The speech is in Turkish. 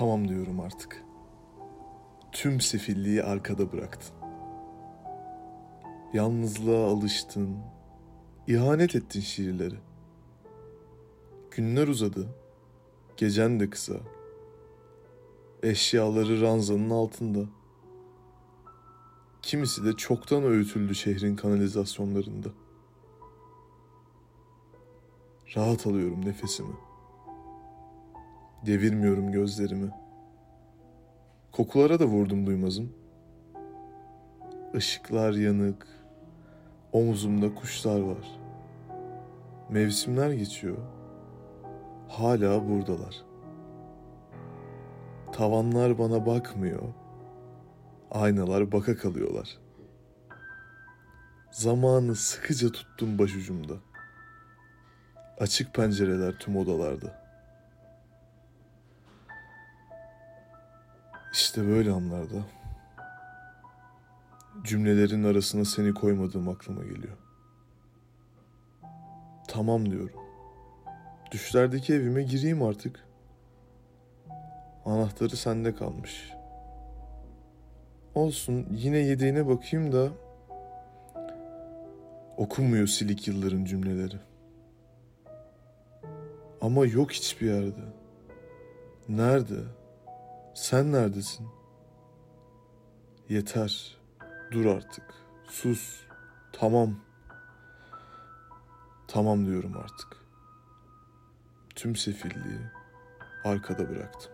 Tamam diyorum artık. Tüm sefilliği arkada bıraktın. Yalnızlığa alıştın. İhanet ettin şiirleri. Günler uzadı. Gecen de kısa. Eşyaları ranzanın altında. Kimisi de çoktan öğütüldü şehrin kanalizasyonlarında. Rahat alıyorum nefesimi. Devirmiyorum gözlerimi. Kokulara da vurdum duymazım. Işıklar yanık. Omuzumda kuşlar var. Mevsimler geçiyor. Hala buradalar. Tavanlar bana bakmıyor. Aynalar baka kalıyorlar. Zamanı sıkıca tuttum başucumda. Açık pencereler tüm odalarda. İşte böyle anlarda cümlelerin arasına seni koymadığım aklıma geliyor. Tamam diyorum. Düşlerdeki evime gireyim artık. Anahtarı sende kalmış. Olsun yine yedeğine bakayım da okunmuyor silik yılların cümleleri. Ama yok hiçbir yerde. Nerede? Sen neredesin? Yeter. Dur artık. Sus. Tamam. Tamam diyorum artık. Tüm sefilliği arkada bıraktım.